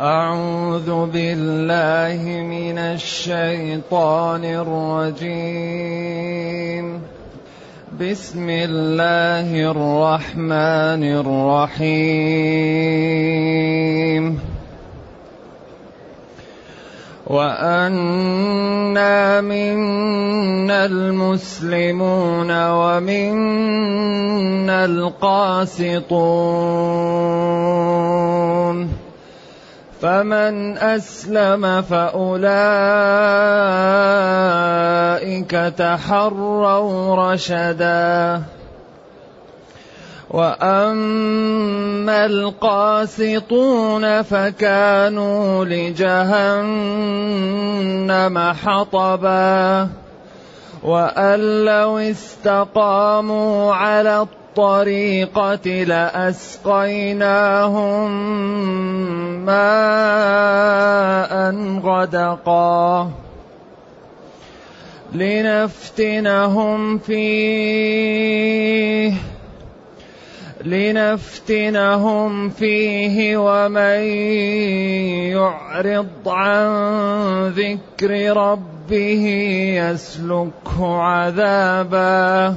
أعوذ بالله من الشيطان الرجيم. بسم الله الرحمن الرحيم. وأنا منا المسلمون ومنا القاسطون. فمن اسلم فاولئك تحروا رشدا واما القاسطون فكانوا لجهنم حطبا وان لو استقاموا على الطريقة لأسقيناهم ماء غدقا لنفتنهم فيه لنفتنهم فيه ومن يعرض عن ذكر ربه يسلكه عذابا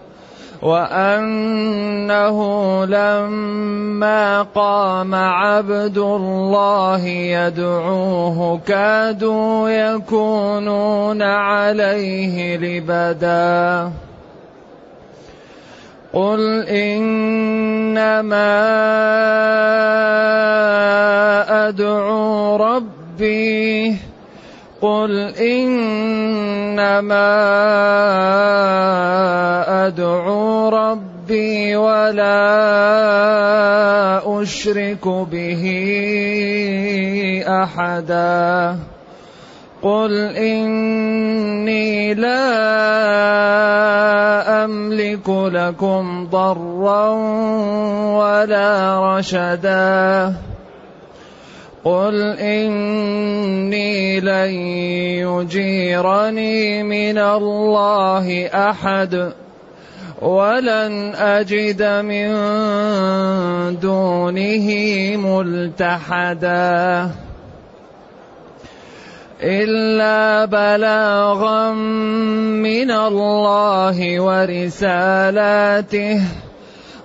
وأنه لما قام عبد الله يدعوه كادوا يكونون عليه لبدا. قل إنما أدعو ربي قل انما ادعو ربي ولا اشرك به احدا قل اني لا املك لكم ضرا ولا رشدا قل اني لن يجيرني من الله احد ولن اجد من دونه ملتحدا الا بلاغا من الله ورسالاته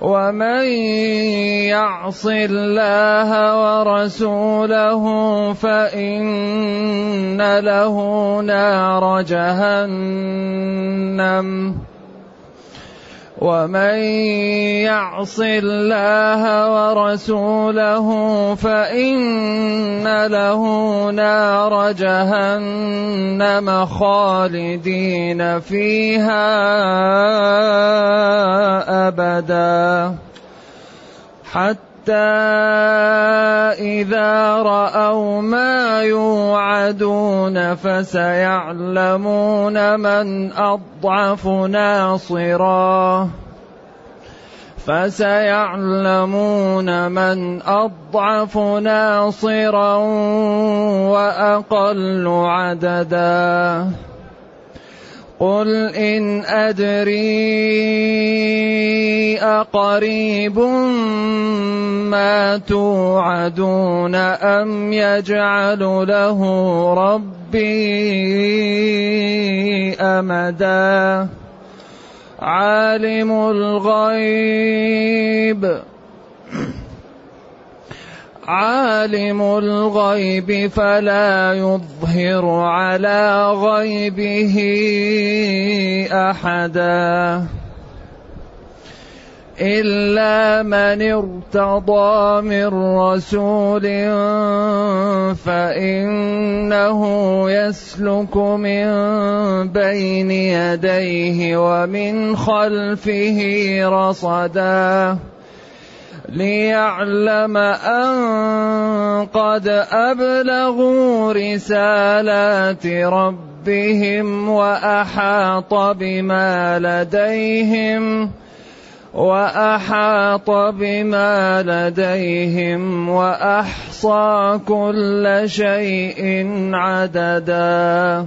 ومن يعص الله ورسوله فإن له نار جهنم. ومن يعص الله ورسوله فإن له نار جهنم خالدين فيها أبدا. حتى إذا رأوا ما يوعدون فسيعلمون من أضعف ناصرا. فسيعلمون من أضعف ناصرا وأقل عددا. قل إن أدري أقريب ما توعدون أم يجعل له ربي أمدا؟ عالم الغيب. عالم الغيب فلا يظهر على غيبه أحدا إلا من ارتضى من رسول فإنه يسلك من بين يديه ومن خلفه رصدا ليعلم أن قد أبلغوا رسالات ربهم وأحاط بما لديهم وأحاط بما لديهم وأحصى كل شيء عددا.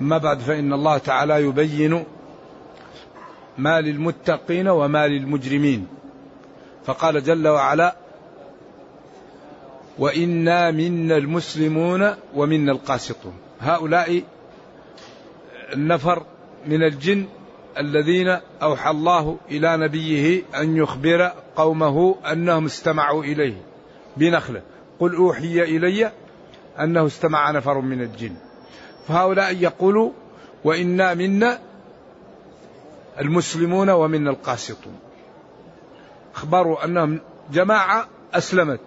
أما بعد فإن الله تعالى يبين ما للمتقين وما للمجرمين. فقال جل وعلا وإنا منا المسلمون ومنا القاسطون. هؤلاء النفر من الجن الذين أوحى الله إلى نبيه أن يخبر قومه أنهم استمعوا إليه بنخلة. قل أوحي إلي أنه استمع نفر من الجن. فهؤلاء يقولوا وإنا منا المسلمون ومنا القاسطون. أخبروا أنهم جماعة أسلمت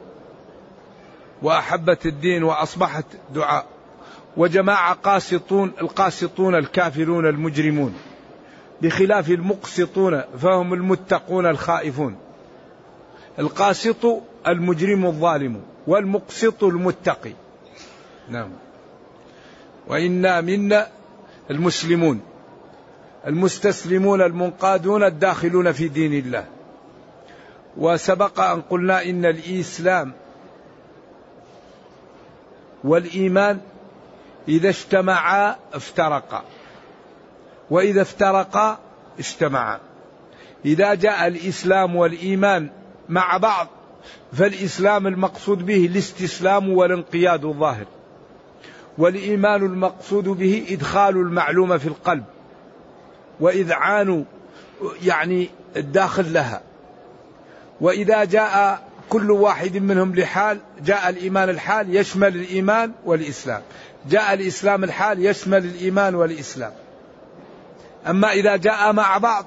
وأحبت الدين وأصبحت دعاء. وجماعة قاسطون القاسطون الكافرون المجرمون. بخلاف المقسطون فهم المتقون الخائفون. القاسط المجرم الظالم والمقسط المتقي. نعم. وإنا منا المسلمون المستسلمون المنقادون الداخلون في دين الله. وسبق أن قلنا إن الإسلام والإيمان إذا اجتمعا افترقا وإذا افترقا اجتمعا. إذا جاء الإسلام والإيمان مع بعض فالإسلام المقصود به الاستسلام والانقياد الظاهر. والإيمان المقصود به إدخال المعلومة في القلب وإذعان يعني الداخل لها. وإذا جاء كل واحد منهم لحال جاء الإيمان الحال يشمل الإيمان والإسلام. جاء الإسلام الحال يشمل الإيمان والإسلام. أما إذا جاء مع بعض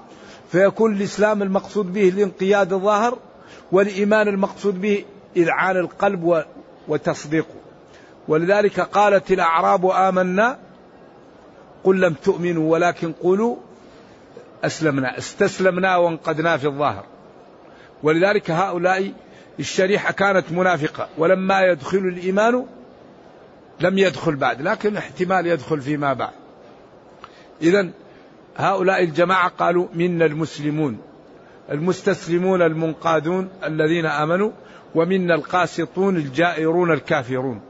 فيكون الإسلام المقصود به الانقياد الظاهر والإيمان المقصود به إذعان القلب وتصديقه. ولذلك قالت الأعراب آمنا قل لم تؤمنوا ولكن قولوا أسلمنا استسلمنا وانقدنا في الظاهر. ولذلك هؤلاء الشريحة كانت منافقة ولما يدخل الإيمان لم يدخل بعد لكن احتمال يدخل فيما بعد. إذا هؤلاء الجماعة قالوا منا المسلمون المستسلمون المنقادون الذين آمنوا ومنا القاسطون الجائرون الكافرون.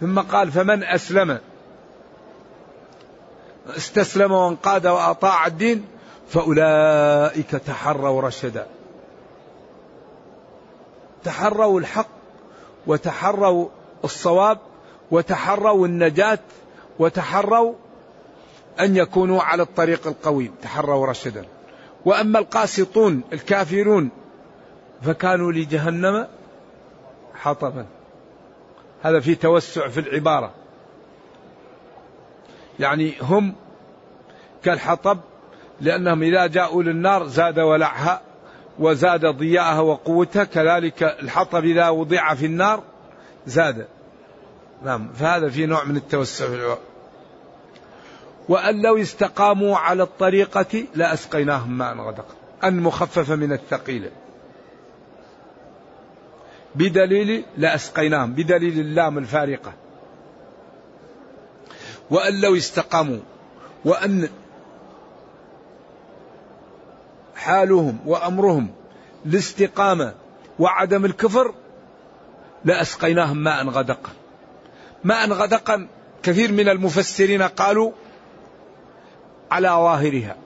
ثم قال فمن أسلم؟ استسلم وانقاد وأطاع الدين فأولئك تحروا رشدا. تحروا الحق وتحروا الصواب وتحروا النجاة وتحروا أن يكونوا على الطريق القويم تحروا رشدا. وأما القاسطون الكافرون فكانوا لجهنم حطبا. هذا في توسع في العبارة. يعني هم كالحطب لأنهم إذا جاءوا للنار زاد ولعها وزاد ضياءها وقوتها كذلك الحطب إذا وضع في النار زاد. نعم فهذا في نوع من التوسع في العبارة. وأن لو استقاموا على الطريقة لأسقيناهم ماء غدقا أن مخففة من الثقيلة بدليل لأسقيناهم بدليل اللام الفارقة. وأن لو استقاموا وأن حالهم وأمرهم الاستقامة وعدم الكفر لأسقيناهم ماء غدقا. ماء غدقا كثير من المفسرين قالوا على ظاهرها.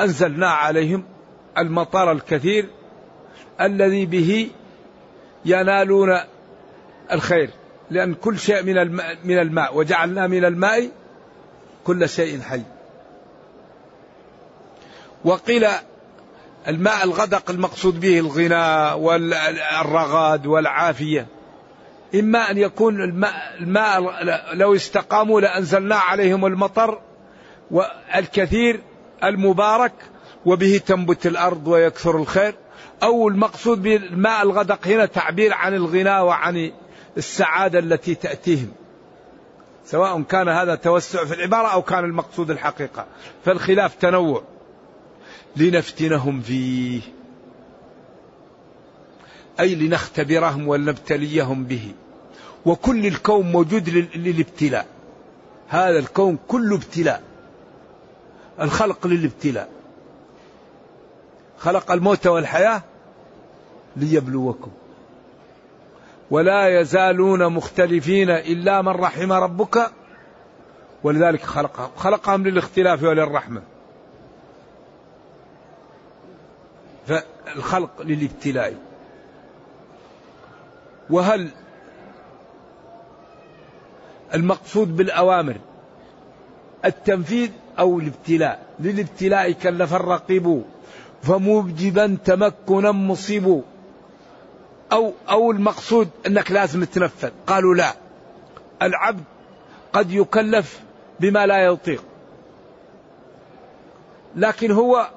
أنزلنا عليهم المطر الكثير الذي به ينالون الخير. لأن كل شيء من الماء, من الماء وجعلنا من الماء كل شيء حي. وقيل الماء الغدق المقصود به الغنى والرغد والعافية. إما أن يكون الماء, الماء لو استقاموا لأنزلنا عليهم المطر والكثير المبارك وبه تنبت الأرض ويكثر الخير. أو المقصود بالماء الغدق هنا تعبير عن الغنى وعن السعادة التي تأتيهم. سواء كان هذا توسع في العبارة أو كان المقصود الحقيقة. فالخلاف تنوع. لنفتنهم فيه. أي لنختبرهم ولنبتليهم به. وكل الكون موجود للابتلاء. هذا الكون كله ابتلاء. الخلق للابتلاء. خلق الموت والحياة ليبلوكم. ولا يزالون مختلفين إلا من رحم ربك ولذلك خلقهم خلقهم للاختلاف وللرحمة. فالخلق للابتلاء. وهل المقصود بالأوامر التنفيذ أو الابتلاء؟ للابتلاء كلف الرقيب. فموجبا تمكنا مصيب أو أو المقصود أنك لازم تنفذ. قالوا لا. العبد قد يكلف بما لا يطيق. لكن هو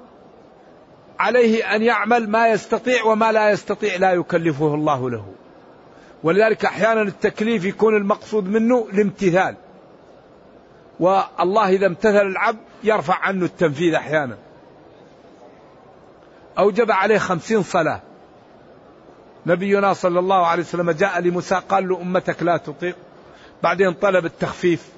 عليه أن يعمل ما يستطيع وما لا يستطيع لا يكلفه الله له. ولذلك أحيانا التكليف يكون المقصود منه الامتثال. والله إذا امتثل العبد يرفع عنه التنفيذ أحيانا. أوجب عليه خمسين صلاة. نبينا صلى الله عليه وسلم جاء لموسى قال له أمتك لا تطيق. بعدين طلب التخفيف.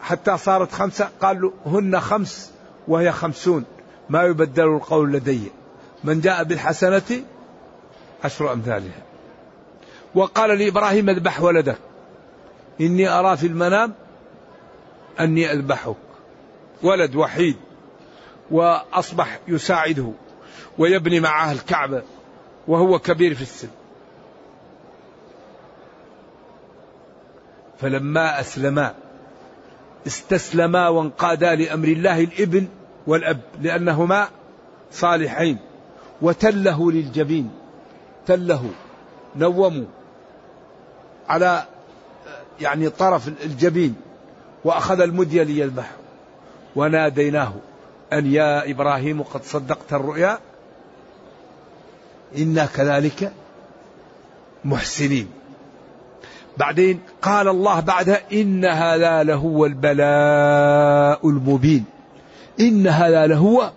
حتى صارت خمسة قال له هن خمس وهي خمسون. ما يبدل القول لدي. من جاء بالحسنة عشر أمثالها. وقال لإبراهيم اذبح ولدك. إني أرى في المنام أني أذبحك. ولد وحيد. وأصبح يساعده ويبني معه الكعبة وهو كبير في السن. فلما أسلما استسلما وانقادا لأمر الله الابن والأب لأنهما صالحين. وتله للجبين تله نوموا على يعني طرف الجبين وأخذ المدية ليذبحه. وناديناه. أن يا إبراهيم قد صدقت الرؤيا إنا كذلك محسنين. بعدين قال الله بعدها إن هذا لهو البلاء المبين. إن هذا لهو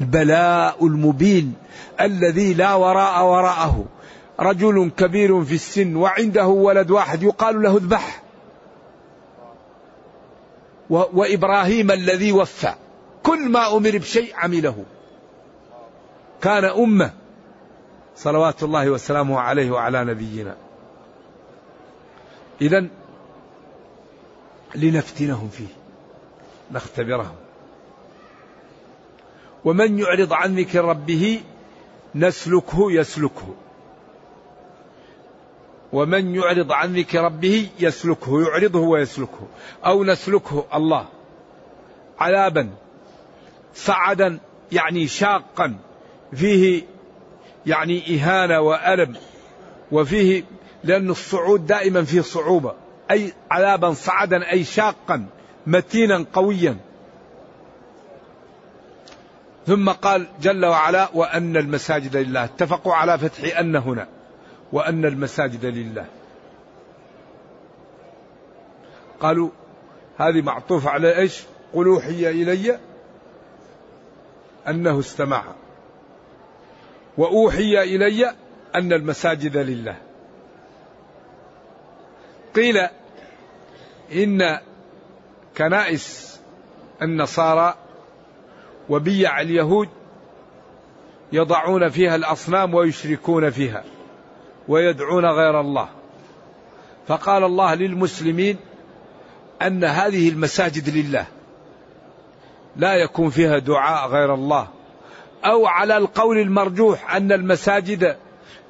البلاء المبين الذي لا وراء وراءه. رجل كبير في السن وعنده ولد واحد يقال له اذبح. وإبراهيم الذي وفى. كل ما أمر بشيء عمله. كان أمة. صلوات الله وسلامه عليه وعلى نبينا. إذا لنفتنهم فيه. نختبرهم. ومن يعرض عن ذكر ربه نسلكه يسلكه. ومن يعرض عن ذكر ربه يسلكه يعرضه ويسلكه. أو نسلكه الله. عذابا. صعدا يعني شاقا. فيه يعني إهانة وألم. وفيه لأن الصعود دائما فيه صعوبة. أي عذابا صعدا أي شاقا متينا قويا. ثم قال جل وعلا وأن المساجد لله. اتفقوا على فتح أن هنا. وأن المساجد لله. قالوا هذه معطوف على إيش؟ قل اوحي إلي. أنه استمع. وأوحي إلي أن المساجد لله. قيل إن كنائس النصارى وبيع اليهود يضعون فيها الأصنام ويشركون فيها ويدعون غير الله. فقال الله للمسلمين أن هذه المساجد لله. لا يكون فيها دعاء غير الله. أو على القول المرجوح أن المساجد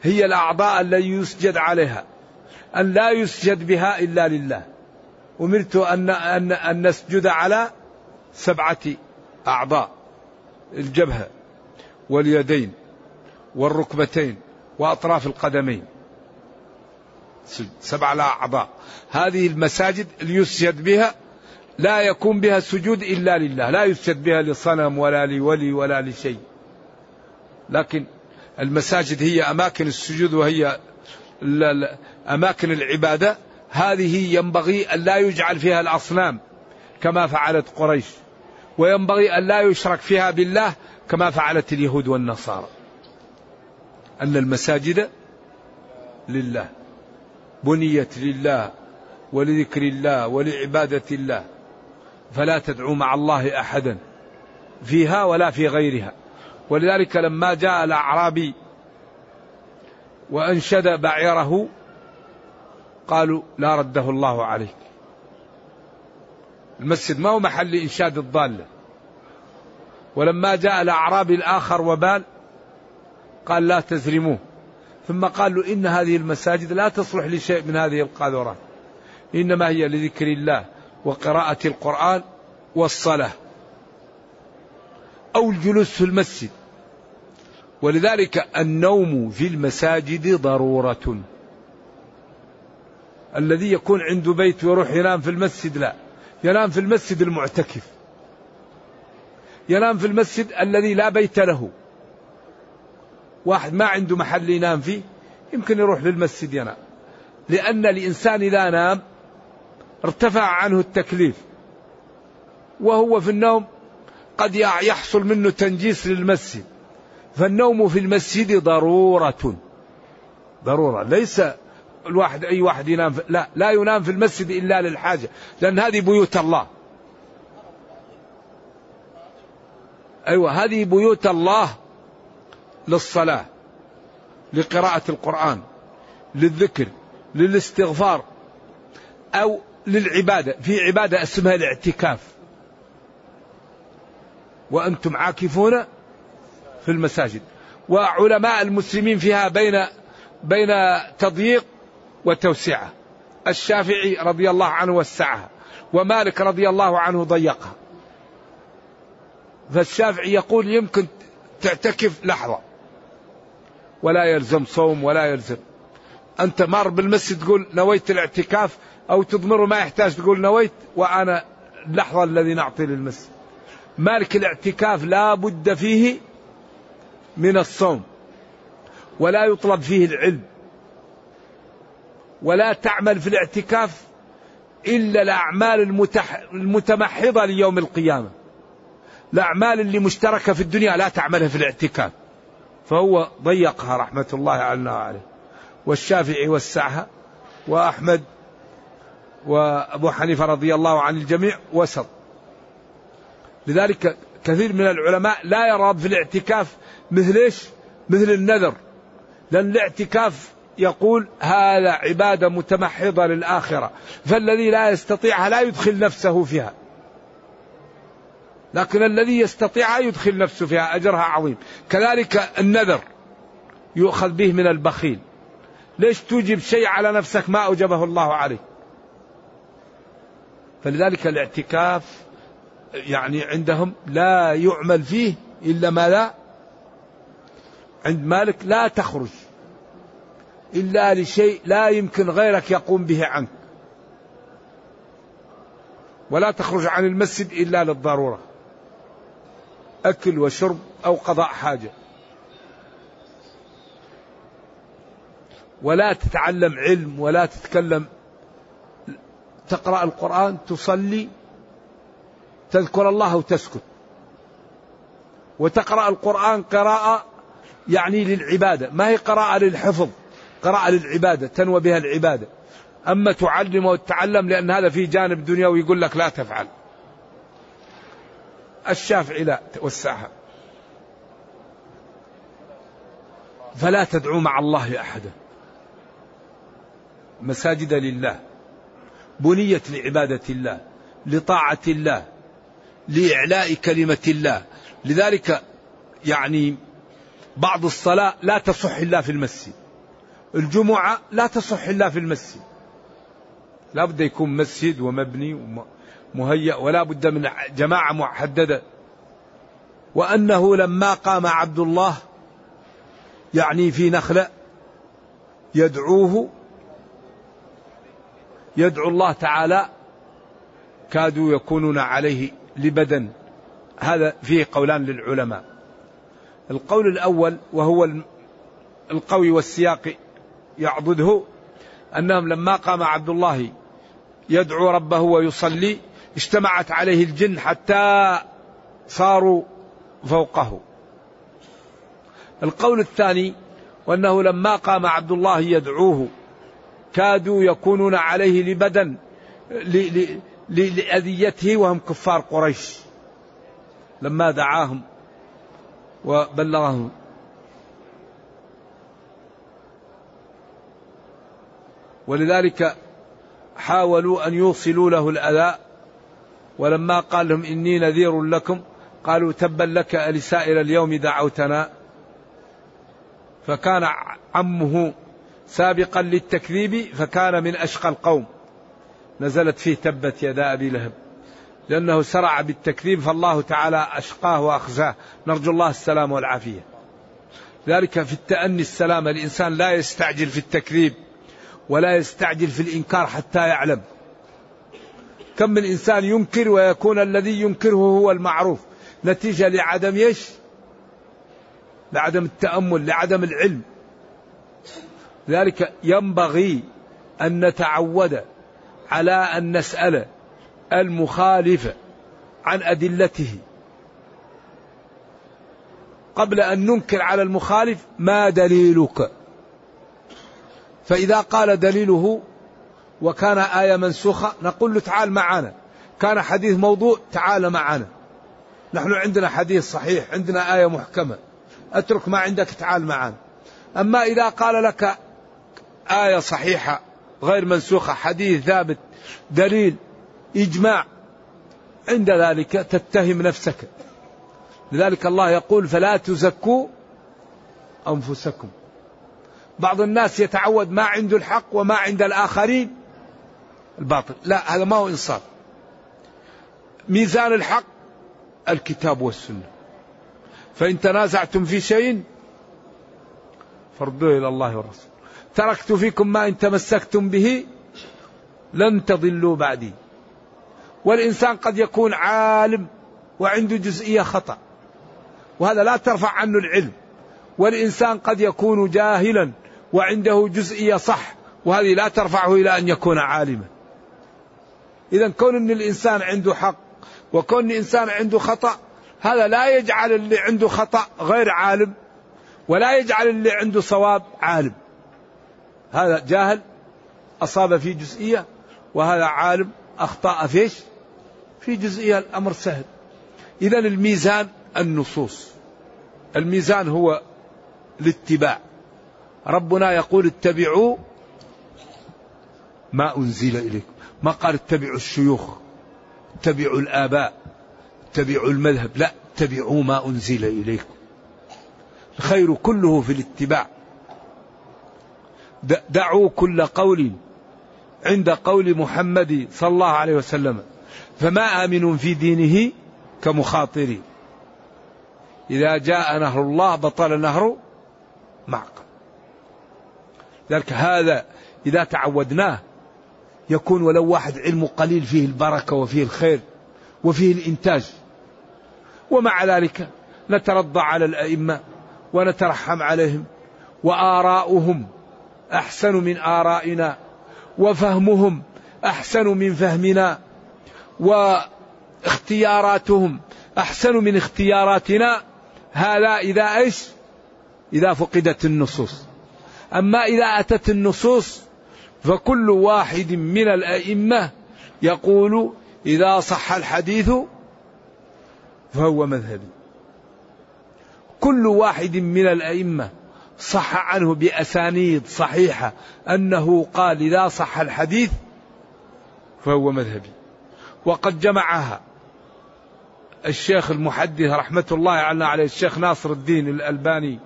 هي الأعضاء التي يسجد عليها أن لا يسجد بها إلا لله. أمرت ان ان أن نسجد على سبعة أعضاء الجبهة واليدين والركبتين وأطراف القدمين. سبع لها أعضاء. هذه المساجد اللي يسجد بها لا يكون بها سجود إلا لله لا يسجد بها لصنم ولا لولي ولا لشيء. لكن المساجد هي أماكن السجود وهي أماكن العبادة. هذه ينبغي أن لا يجعل فيها الأصنام كما فعلت قريش وينبغي أن لا يشرك فيها بالله كما فعلت اليهود والنصارى. أن المساجد لله بنيت لله ولذكر الله ولعبادة الله فلا تدعوا مع الله أحدا فيها ولا في غيرها. ولذلك لما جاء الأعرابي وأنشد بعيره قالوا لا رده الله عليك. المسجد ما هو محل إنشاد الضالة. ولما جاء الأعرابي الآخر وبال قال لا تزرموه. ثم قال له إن هذه المساجد لا تصلح لشيء من هذه القاذورات. إنما هي لذكر الله. وقراءة القرآن والصلاة أو الجلوس في المسجد. ولذلك النوم في المساجد ضرورة. الذي يكون عنده بيت ويروح ينام في المسجد لا ينام في المسجد المعتكف. ينام في المسجد الذي لا بيت له. واحد ما عنده محل ينام فيه يمكن يروح للمسجد ينام. لأن الإنسان إذا نام ارتفع عنه التكليف. وهو في النوم قد يحصل منه تنجيس للمسجد. فالنوم في المسجد ضرورة. ضرورة. ليس الواحد أي واحد ينام لا لا ينام في المسجد إلا للحاجة. لأن هذه بيوت الله. أيوة هذه بيوت الله للصلاة لقراءة القرآن للذكر للاستغفار أو للعبادة في عبادة اسمها الاعتكاف. وأنتم عاكفون في المساجد. وعلماء المسلمين فيها بين بين تضييق وتوسعة. الشافعي رضي الله عنه وسعها ومالك رضي الله عنه ضيقها. فالشافعي يقول يمكن تعتكف لحظة. ولا يلزم صوم ولا يلزم. أنت مار بالمسجد تقول نويت الاعتكاف أو تضمره ما يحتاج تقول نويت وأنا اللحظة الذي نعطي للمسجد. مالك الاعتكاف لا بد فيه من الصوم ولا يطلب فيه العلم ولا تعمل في الاعتكاف إلا الأعمال المتح... المتمحضة ليوم القيامة. الأعمال اللي مشتركة في الدنيا لا تعملها في الاعتكاف. فهو ضيقها رحمة الله عليه. والشافعي وسعها وأحمد وأبو حنيفة رضي الله عن الجميع وسط. لذلك كثير من العلماء لا يرى في الاعتكاف مثل إيش؟ مثل النذر. لأن الاعتكاف يقول هذا عبادة متمحضة للآخرة فالذي لا يستطيعها لا يدخل نفسه فيها. لكن الذي يستطيعها يدخل نفسه فيها أجرها عظيم. كذلك النذر يؤخذ به من البخيل. ليش توجب شيء على نفسك ما أوجبه الله عليك؟ فلذلك الاعتكاف يعني عندهم لا يعمل فيه إلا ما لا عند مالك لا تخرج إلا لشيء لا يمكن غيرك يقوم به عنك. ولا تخرج عن المسجد إلا للضرورة أكل وشرب أو قضاء حاجة. ولا تتعلم علم ولا تتكلم. تقرأ القرآن تصلي تذكر الله وتسكت. وتقرأ القرآن قراءة يعني للعبادة. ما هي قراءة للحفظ؟ قراءة للعبادة تنوى بها العبادة. أما تعلم وتتعلم لأن هذا في جانب دنيوي يقول لك لا تفعل. الشافعي لا توسعها فلا تدعو مع الله أحدا. مساجد لله بنيت لعبادة الله لطاعة الله لإعلاء كلمة الله. لذلك يعني بعض الصلاة لا تصح إلا في المسجد الجمعة لا تصح إلا في المسجد. لا بد يكون مسجد ومبني ومهيأ ولا بد من جماعة محددة. وأنه لما قام عبد الله يعني في نخلة يدعوه يدعو الله تعالى كادوا يكونون عليه لبدا هذا فيه قولان للعلماء. القول الأول وهو القوي والسياق يعضده أنهم لما قام عبد الله يدعو ربه ويصلي اجتمعت عليه الجن حتى صاروا فوقه. القول الثاني وأنه لما قام عبد الله يدعوه كادوا يكونون عليه لبدا لأذيته وهم كفار قريش. لما دعاهم وبلغهم. ولذلك حاولوا أن يوصلوا له الأذى ولما قال لهم إني نذير لكم قالوا تبا لك ألسائر اليوم دعوتنا. فكان عمه سابقا للتكذيب فكان من أشقى القوم. نزلت فيه تبت يدا أبي لهب. لأنه سرع بالتكذيب فالله تعالى أشقاه وأخزاه. نرجو الله السلام والعافية. ذلك في التأني السلام. الإنسان لا يستعجل في التكذيب ولا يستعجل في الإنكار حتى يعلم. كم من إنسان ينكر ويكون الذي ينكره هو المعروف. نتيجة لعدم إيش؟ لعدم التأمل لعدم العلم. ذلك ينبغي أن نتعود على أن نسأل المخالف عن أدلته. قبل أن ننكر على المخالف ما دليلك؟ فإذا قال دليله وكان آية منسوخة نقول له تعال معنا. كان حديث موضوع تعال معنا. نحن عندنا حديث صحيح عندنا آية محكمة. أترك ما عندك تعال معنا. أما إذا قال لك آية صحيحة غير منسوخة حديث ثابت دليل إجماع. عند ذلك تتهم نفسك. لذلك الله يقول فلا تزكوا أنفسكم. بعض الناس يتعود ما عنده الحق وما عند الآخرين. الباطل. لا هذا ما هو إنصاف. ميزان الحق الكتاب والسنة. فإن تنازعتم في شيء فردوه إلى الله والرسول. تركت فيكم ما إن تمسكتم به لن تضلوا بعدي. والإنسان قد يكون عالم وعنده جزئية خطأ وهذا لا ترفع عنه العلم. والإنسان قد يكون جاهلا وعنده جزئية صح وهذه لا ترفعه إلى أن يكون عالما. إذا كون أن الإنسان عنده حق وكون الإنسان عنده خطأ هذا لا يجعل اللي عنده خطأ غير عالم ولا يجعل اللي عنده صواب عالم. هذا جاهل أصاب في جزئية وهذا عالم أخطأ فيش في جزئية الأمر سهل. إذا الميزان النصوص. الميزان هو الاتباع. ربنا يقول اتبعوا ما أنزل إليكم. ما قال اتبعوا الشيوخ اتبعوا الآباء اتبعوا المذهب. لا اتبعوا ما أنزل إليكم. الخير كله في الاتباع. دعوا كل قول عند قول محمد صلى الله عليه وسلم. فما آمن في دينه كمخاطر. إذا جاء نهر الله بطل نهر معقل ذلك هذا إذا تعودناه يكون ولو واحد علمه قليل فيه البركة وفيه الخير وفيه الإنتاج. ومع ذلك نترضى على الأئمة ونترحم عليهم وآراؤهم أحسن من آرائنا وفهمهم أحسن من فهمنا واختياراتهم أحسن من اختياراتنا. هذا إذا إيش؟ إذا فقدت النصوص. أما إذا أتت النصوص فكل واحد من الأئمة يقول إذا صح الحديث فهو مذهبي. كل واحد من الأئمة صح عنه بأسانيد صحيحة أنه قال إذا صح الحديث فهو مذهبي. وقد جمعها الشيخ المحدث رحمة الله عليه الشيخ ناصر الدين الألباني.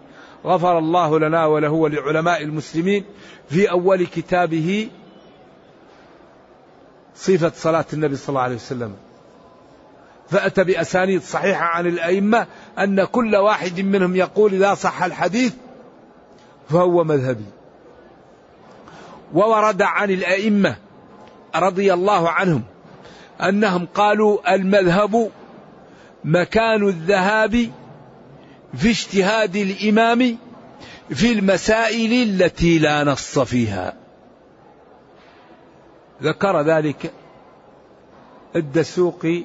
غفر الله لنا وله ولعلماء المسلمين في أول كتابه صفة صلاة النبي صلى الله عليه وسلم. فأتى بأسانيد صحيحة عن الأئمة أن كل واحد منهم يقول إذا صح الحديث فهو مذهبي. وورد عن الأئمة رضي الله عنهم أنهم قالوا المذهب مكان الذهاب في اجتهاد الإمام في المسائل التي لا نص فيها. ذكر ذلك الدسوقي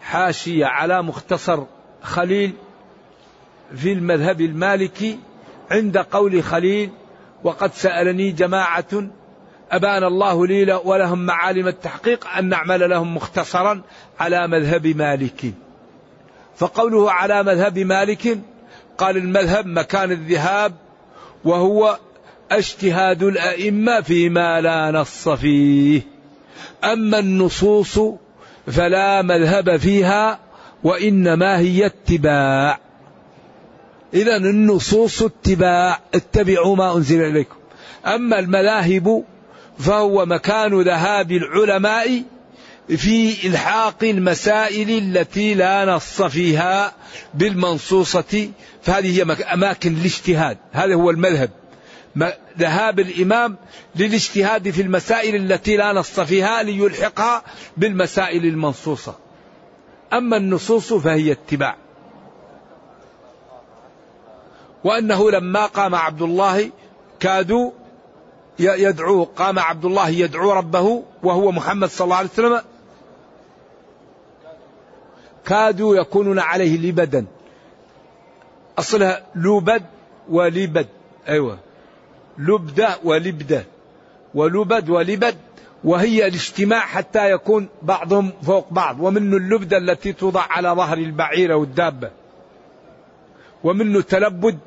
حاشية على مختصر خليل في المذهب المالكي عند قول خليل وقد سألني جماعة أبان الله لي ولهم معالم التحقيق أن نعمل لهم مختصرا على مذهب مالك. فقوله على مذهب مالك قال المذهب مكان الذهاب وهو اجتهاد الأئمة فيما لا نص فيه. أما النصوص فلا مذهب فيها وإنما هي اتباع. إذا النصوص اتباع اتبعوا ما أنزل إليكم. أما المذاهب فهو مكان ذهاب العلماء في إلحاق المسائل التي لا نص فيها بالمنصوصة. فهذه هي أماكن الاجتهاد. هذا هو المذهب. ذهاب الإمام للاجتهاد في المسائل التي لا نص فيها ليلحقها بالمسائل المنصوصة. أما النصوص فهي اتباع. وأنه لما قام عبد الله كادوا يدعو قام عبد الله يدعو ربه وهو محمد صلى الله عليه وسلم. كادوا يكونون عليه لبدا. أصلها لبد ولبد. أيوة. لبدة ولبدة ولبد ولبد. وهي الاجتماع حتى يكون بعضهم فوق بعض. ومنه اللبدة التي توضع على ظهر البعير أو الدابة ومنه تلبد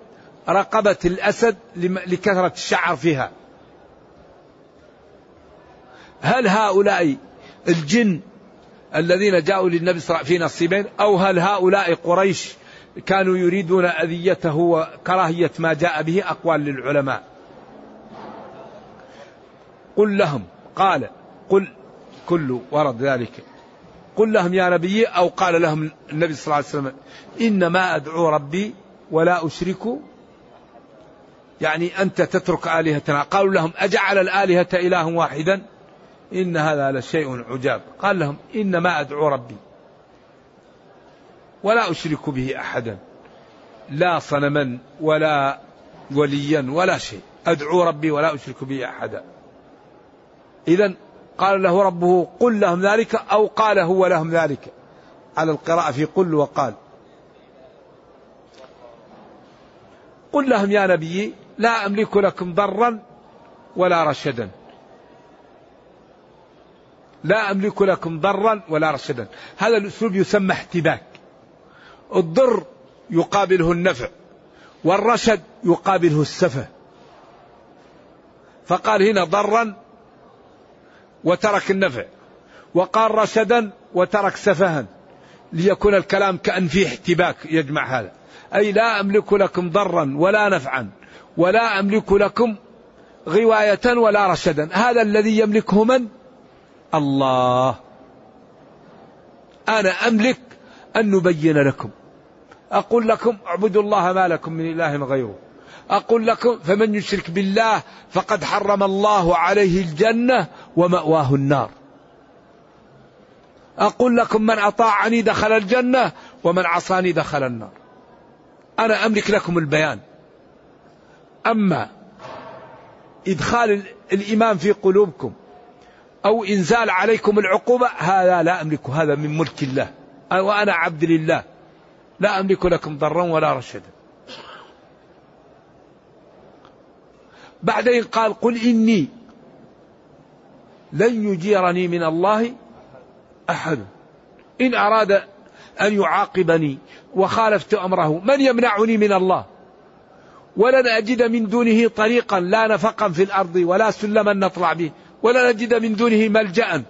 رقبة الأسد لكثرة الشعر فيها. هل هؤلاء الجن الذين جاءوا للنبي صلى الله عليه وسلم في نصيبين؟ أو هل هؤلاء قريش كانوا يريدون أذيته وكراهية ما جاء به أقوال للعلماء؟ قل لهم قال قل كل ورد ذلك. قل لهم يا نبي أو قال لهم النبي صلى الله عليه وسلم إنما أدعو ربي ولا أشرك يعني أنت تترك آلهتنا. قالوا لهم أجعل الآلهة إله واحدا؟ إن هذا لشيء عجاب. قال لهم إنما أدعو ربي. ولا أشرك به أحدا. لا صنما ولا وليا ولا شيء. أدعو ربي ولا أشرك به أحدا. إذا قال له ربه قل لهم ذلك أو قال هو لهم ذلك. على القراءة في قل وقال. قل لهم يا نبي لا أملك لكم ضرا ولا رشدا. لا أملك لكم ضرا ولا رشدا. هذا الأسلوب يسمى احتباك. الضر يقابله النفع والرشد يقابله السفه. فقال هنا ضرا وترك النفع وقال رشدا وترك سفها ليكون الكلام كأن فيه احتباك يجمع هذا. أي لا أملك لكم ضرا ولا نفعا. ولا أملك لكم غواية ولا رشدا. هذا الذي يملكه من؟ الله. أنا أملك أن نبين لكم. أقول لكم اعبدوا الله ما لكم من إله غيره. أقول لكم فمن يشرك بالله فقد حرم الله عليه الجنة ومأواه النار. أقول لكم من أطاعني دخل الجنة ومن عصاني دخل النار. أنا أملك لكم البيان. أما إدخال الإيمان في قلوبكم أو إنزال عليكم العقوبة هذا لا أملك هذا من ملك الله. وأنا عبد لله. لا أملك لكم ضرا ولا رشدا. بعدين قال قل إني لن يجيرني من الله أحد. إن أراد أن يعاقبني وخالفت أمره من يمنعني من الله؟ ولن أجد من دونه طريقا لا نفقا في الأرض ولا سلما نطلع به ولن أجد من دونه ملجأ.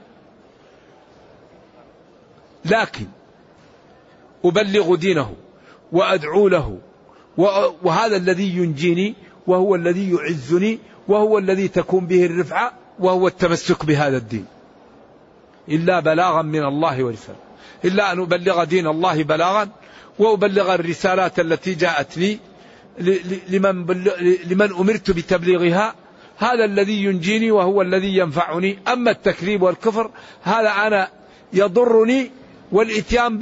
لكن أبلغ دينه وأدعو له وهذا الذي ينجيني وهو الذي يعزني وهو الذي تكون به الرفعة وهو التمسك بهذا الدين. إلا بلاغا من الله ورسالة. إلا أن أبلغ دين الله بلاغا وأبلغ الرسالات التي جاءت لي لمن, لمن أمرت بتبليغها. هذا الذي ينجيني وهو الذي ينفعني. أما التكذيب والكفر هذا أنا يضرني والإتيان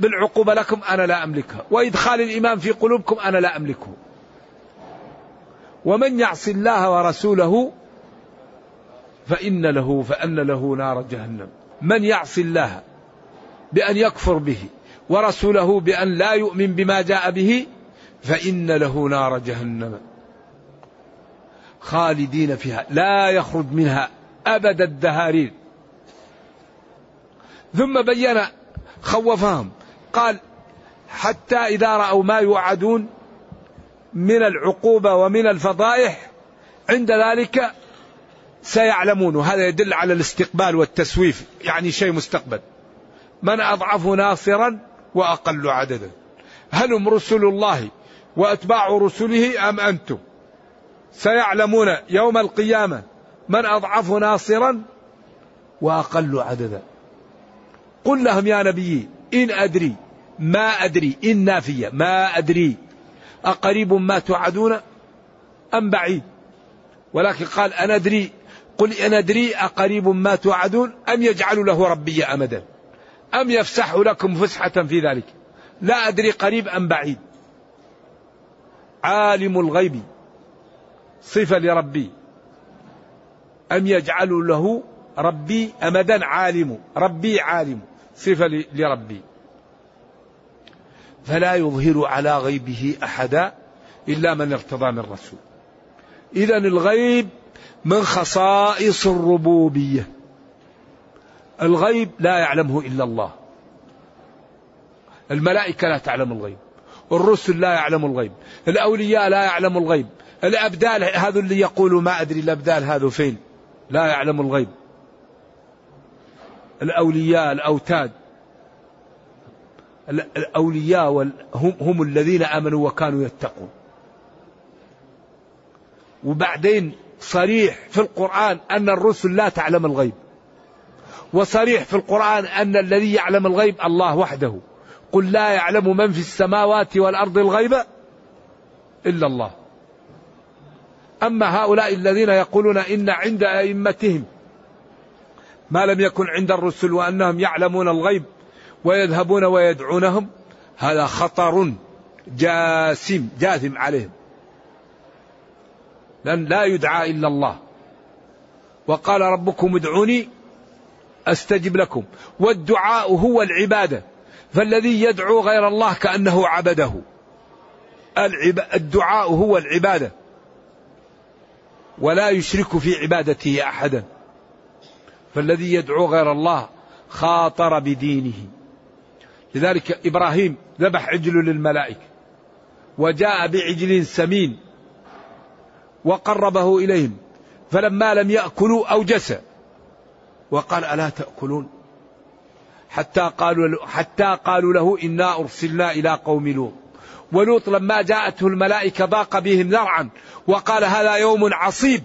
بالعقوبة لكم أنا لا أملكها. وإدخال الإيمان في قلوبكم أنا لا أملكه. ومن يعص الله ورسوله فإن له فأن له نار جهنم. من يعص الله بأن يكفر به ورسوله بأن لا يؤمن بما جاء به فإن له نار جهنم خالدين فيها لا يخرج منها أبد الدهارين. ثم بين خوفهم قال حتى إذا رأوا ما يوعدون من العقوبة ومن الفضائح عند ذلك سيعلمون. وهذا يدل على الاستقبال والتسويف يعني شيء مستقبل. من أضعف ناصرا وأقل عددا. هل هم رسل الله وأتباع رسله أم أنتم؟ سيعلمون يوم القيامة من أضعف ناصرا وأقل عددا. قل لهم يا نبي إن أدري ما أدري إن نافية ما أدري أقريب ما توعدون أم بعيد؟ ولكن قال أنا أدري. قل أنا أدري أقريب ما توعدون أم يجعل له ربي أمدا؟ أم يفسح لكم فسحة في ذلك؟ لا أدري قريب أم بعيد. عالم الغيب صفة لربي. أم يجعل له ربي أمدا عالم ربي عالم صفة لربي. فلا يظهر على غيبه أحدا إلا من ارتضى من رسول. إذا الغيب من خصائص الربوبية. الغيب لا يعلمه إلا الله. الملائكة لا تعلم الغيب. الرسل لا يعلم الغيب الأولياء لا يعلم الغيب الأبدال هذا اللي يقولوا ما أدري الأبدال هذا فين؟ لا يعلم الغيب. الأولياء الأوتاد الأولياء هم, هم الذين آمنوا وكانوا يتقون. وبعدين صريح في القرآن أن الرسل لا تعلم الغيب. وصريح في القرآن أن الذي يعلم الغيب الله وحده. قل لا يعلم من في السماوات والأرض الغيب إلا الله. أما هؤلاء الذين يقولون إن عند أئمتهم ما لم يكن عند الرسل وأنهم يعلمون الغيب ويذهبون ويدعونهم هذا خطر جاسم جاثم عليهم. لأن لا يدعى إلا الله. وقال ربكم ادعوني أستجب لكم. والدعاء هو العبادة. فالذي يدعو غير الله كأنه عبده. الدعاء هو العبادة. ولا يشرك في عبادته أحدا. فالذي يدعو غير الله خاطر بدينه. لذلك إبراهيم ذبح عجل للملائكة. وجاء بعجل سمين. وقربه إليهم. فلما لم يأكلوا أوجس. وقال ألا تأكلون؟ حتى قالوا حتى قالوا له إنا أرسلنا إلى قوم لوط. ولوط لما جاءته الملائكة ضاق بهم ذرعا وقال هذا يوم عصيب.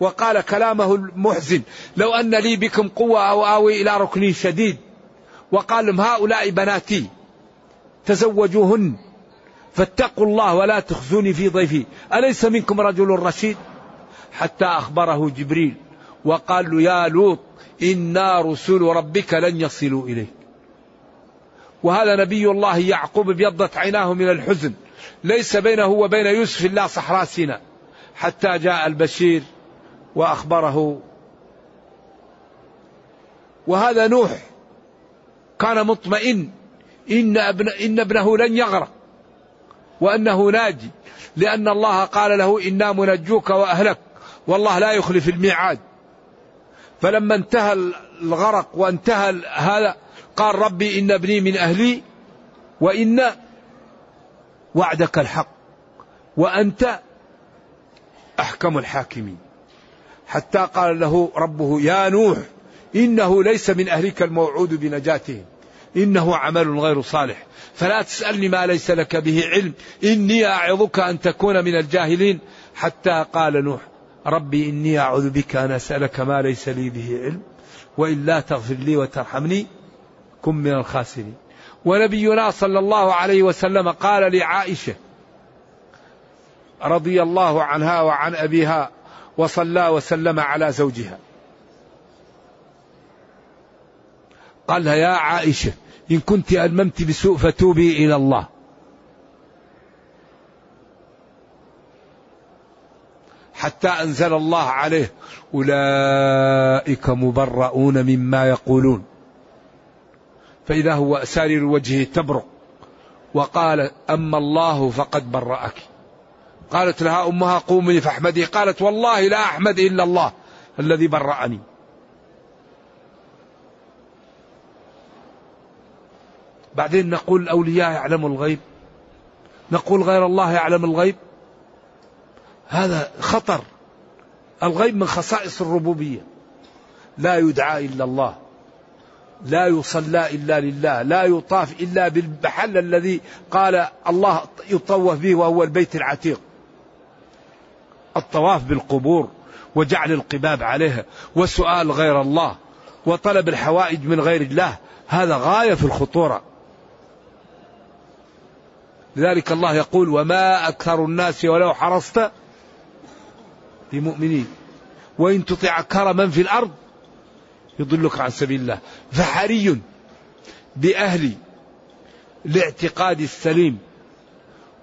وقال كلامه المحزن لو أن لي بكم قوة أو آوي إلى ركن شديد. وقال لهم هؤلاء بناتي تزوجوهن فاتقوا الله ولا تخزوني في ضيفي. أليس منكم رجل رشيد؟ حتى أخبره جبريل وقال له يا لوط إنا رسل ربك لن يصلوا إليك وهذا نبي الله يعقوب ابيضت عيناه من الحزن. ليس بينه وبين يوسف إلا صحراء سيناء. حتى جاء البشير وأخبره. وهذا نوح كان مطمئن. إن, ابن إن ابنه لن يغرق. وأنه ناجي. لأن الله قال له إنا منجوك وأهلك. والله لا يخلف الميعاد. فلما انتهى الغرق وانتهى هذا قال ربي إن ابني من أهلي وإن وعدك الحق وأنت أحكم الحاكمين. حتى قال له ربه يا نوح إنه ليس من أهلك الموعود بنجاته إنه عمل غير صالح. فلا تسألني ما ليس لك به علم إني أعظك أن تكون من الجاهلين. حتى قال نوح ربي إني أعوذ بك أن أسألك ما ليس لي به علم وإلا تغفر لي وترحمني كن من الخاسرين. ونبينا صلى الله عليه وسلم قال لعائشة رضي الله عنها وعن أبيها وصلى وسلم على زوجها. قال لها يا عائشة إن كنت ألممت بسوء فتوبي إلى الله. حتى أنزل الله عليه. أولئك مبرؤون مما يقولون. فإذا هو أسارير وجهه تبرق. وقال أما الله فقد برأك. قالت لها أمها قومي فاحمدي. قالت والله لا أحمد إلا الله الذي برأني. بعدين نقول الأولياء يعلم الغيب. نقول غير الله يعلم الغيب. هذا خطر. الغيب من خصائص الربوبية. لا يدعى إلا الله. لا يصلى إلا لله. لا يطاف إلا بالمحل الذي قال الله يطوف به وهو البيت العتيق. الطواف بالقبور وجعل القباب عليها وسؤال غير الله وطلب الحوائج من غير الله. هذا غاية في الخطورة. لذلك الله يقول وما أكثر الناس ولو حرصت بمؤمنين وإن تطع أكثر من في الأرض يضلك عن سبيل الله. فحري بأهل الاعتقاد السليم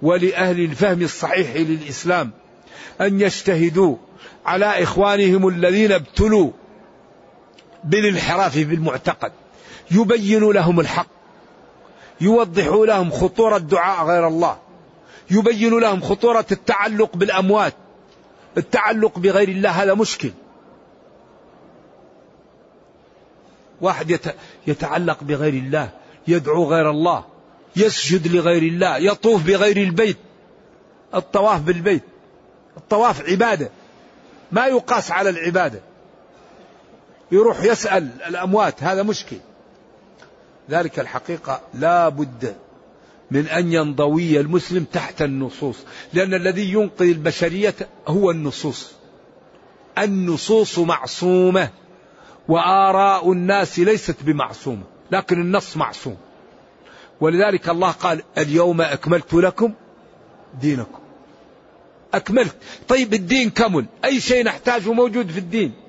ولأهل الفهم الصحيح للإسلام أن يجتهدوا على إخوانهم الذين ابتلوا بالانحراف بالمعتقد. يبين لهم الحق. يوضح لهم خطورة دعاء غير الله. يبين لهم خطورة التعلق بالأموات. التعلق بغير الله هذا مشكل. واحد يتعلق بغير الله يدعو غير الله يسجد لغير الله يطوف بغير البيت الطواف بالبيت الطواف عبادة. ما يقاس على العبادة. يروح يسأل الأموات هذا مشكل. ذلك الحقيقة لا بد من أن ينضوي المسلم تحت النصوص. لأن الذي ينقذ البشرية هو النصوص. النصوص معصومة وآراء الناس ليست بمعصومة لكن النص معصوم. ولذلك الله قال اليوم أكملت لكم دينكم. أكملت. طيب الدين كمل أي شيء نحتاجه موجود في الدين؟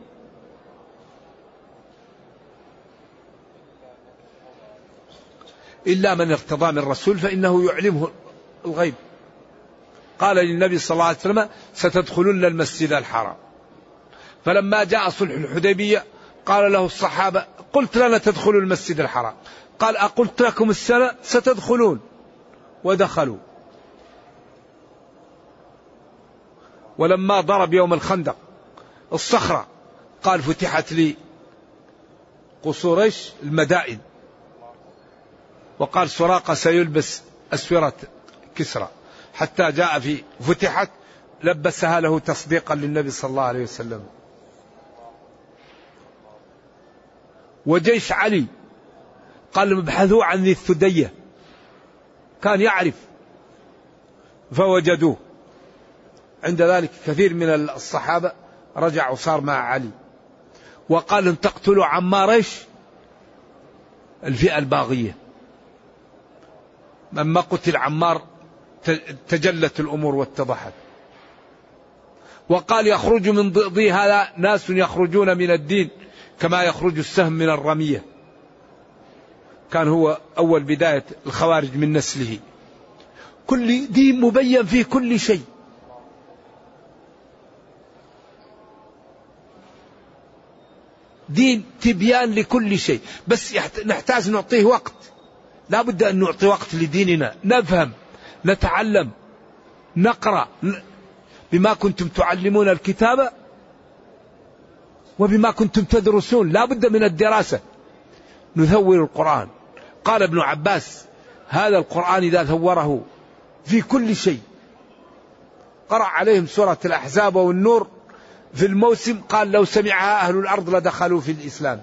إلا من ارتضى من الرسول فإنه يعلمه الغيب. قال للنبي صلى الله عليه وسلم ستدخلن المسجد الحرام. فلما جاء صلح الحديبية قال له الصحابة قلت لنا تدخلوا المسجد الحرام. قال أقلت لكم السنة ستدخلون. ودخلوا. ولما ضرب يوم الخندق الصخرة قال فتحت لي قصور المدائن. وقال سراقة سيلبس أسورة كسرى. حتى جاء في فتحت لبسها له تصديقا للنبي صلى الله عليه وسلم. وجيش علي قال ابحثوا عن ذي الثدية. كان يعرف. فوجدوه. عند ذلك كثير من الصحابة رجعوا صار مع علي. وقال ان تقتلوا عمار إيش؟ الفئة الباغية. لما قتل عمار تجلت الأمور واتضحت. وقال يخرج من ضئضي هذا ناس يخرجون من الدين كما يخرج السهم من الرمية. كان هو أول بداية الخوارج من نسله. كل دين مبين فيه كل شيء. دين تبيان لكل شيء. بس نحتاج نعطيه وقت. لا بد أن نعطي وقت لديننا نفهم نتعلم نقرأ بما كنتم تعلمون الكتاب وبما كنتم تدرسون لا بد من الدراسة. نثور القرآن. قال ابن عباس هذا القرآن إذا ثوره في كل شيء. قرأ عليهم سورة الأحزاب والنور في الموسم قال لو سمعها أهل الأرض لدخلوا في الإسلام.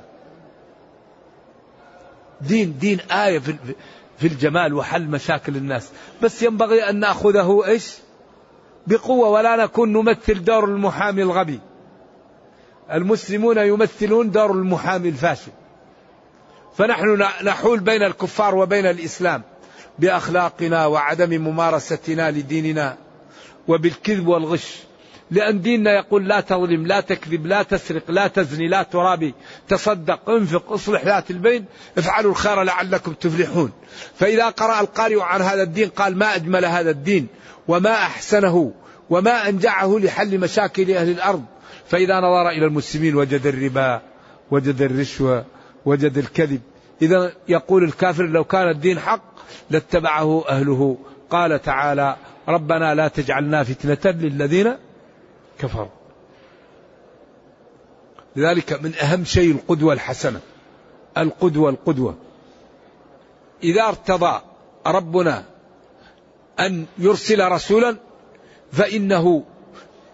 دين دين آية في, في الجمال وحل مشاكل الناس. بس ينبغي أن نأخذه إيش؟ بقوة ولا نكون نمثل دور المحامي الغبي. المسلمون يمثلون دار المحامي الفاشل. فنحن نحول بين الكفار وبين الإسلام بأخلاقنا وعدم ممارستنا لديننا وبالكذب والغش. لأن ديننا يقول لا تظلم لا تكذب لا تسرق لا تزني لا ترابي. تصدق انفق اصلح ذات البين افعلوا الخير لعلكم تفلحون. فإذا قرأ القارئ عن هذا الدين قال ما أجمل هذا الدين وما أحسنه وما أنجعه لحل مشاكل أهل الأرض. فإذا نظر إلى المسلمين وجد الربا وجد الرشوة وجد الكذب. إذا يقول الكافر لو كان الدين حق لاتبعه أهله. قال تعالى ربنا لا تجعلنا فتنة للذين كفروا لذلك من أهم شيء القدوة الحسنة. القدوة القدوة. إذا ارتضى ربنا أن يرسل رسولا فإنه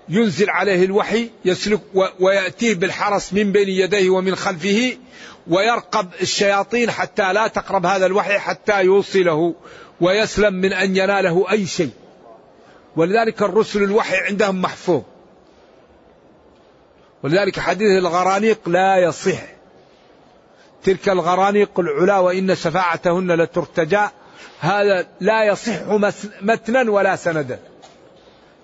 ينزل عليه الوحي يسلك ويأتيه بالحرس من بين يديه ومن خلفه ويرقب الشياطين حتى لا تقرب هذا الوحي حتى يوصله ويسلم من أن يناله أي شيء. ولذلك الرسل الوحي عندهم محفوظ. ولذلك حديث الغرانيق لا يصح. تلك الغرانيق العلا وإن شفاعتهن لترتجى. هذا لا يصح متنا ولا سندا.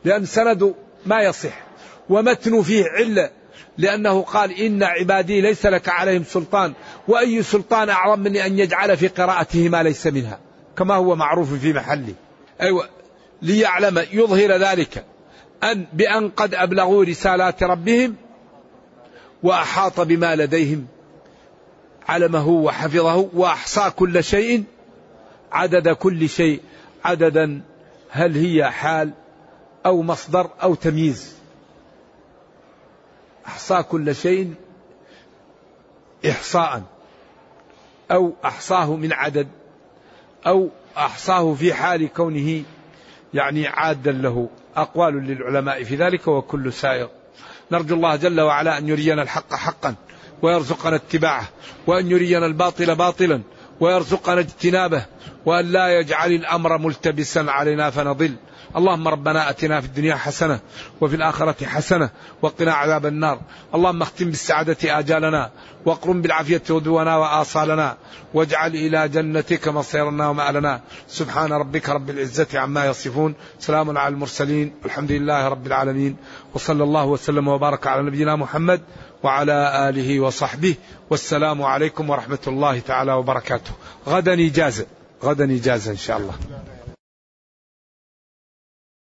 لأن سند ما يصح. ومتن فيه علة لأنه قال إن عبادي ليس لك عليهم سلطان. وأي سلطان أعظم من أن يجعل في قراءته ما ليس منها. كما هو معروف في محله. أيوة. ليعلم يظهر ذلك. أن بأن قد أبلغوا رسالات ربهم وأحاط بما لديهم علمه وحفظه وأحصى كل شيء عدد كل شيء عددا هل هي حال أو مصدر أو تمييز. أحصى كل شيء إحصاء أو أحصاه من عدد أو أحصاه في حال كونه يعني عادا له. أقوال للعلماء في ذلك وكل سائر نرجو الله جل وعلا أن يرينا الحق حقا ويرزقنا اتباعه وأن يرينا الباطل باطلا ويرزقنا اجتنابه وأن لا يجعل الأمر ملتبسا علينا فنضل. اللهم ربنا آتنا في الدنيا حسنة وفي الآخرة حسنة وقنا عذاب النار. اللهم اختم بالسعادة آجالنا واقرم بالعافية غدونا وآصالنا واجعل إلى جنتك مصيرنا ومآلنا. سبحان ربك رب العزة عما يصفون. سلام على المرسلين. الحمد لله رب العالمين. وصلى الله وسلم وبارك على نبينا محمد وعلى آله وصحبه. والسلام عليكم ورحمة الله تعالى وبركاته. غدا إجازة. غدا إجازة إن شاء الله.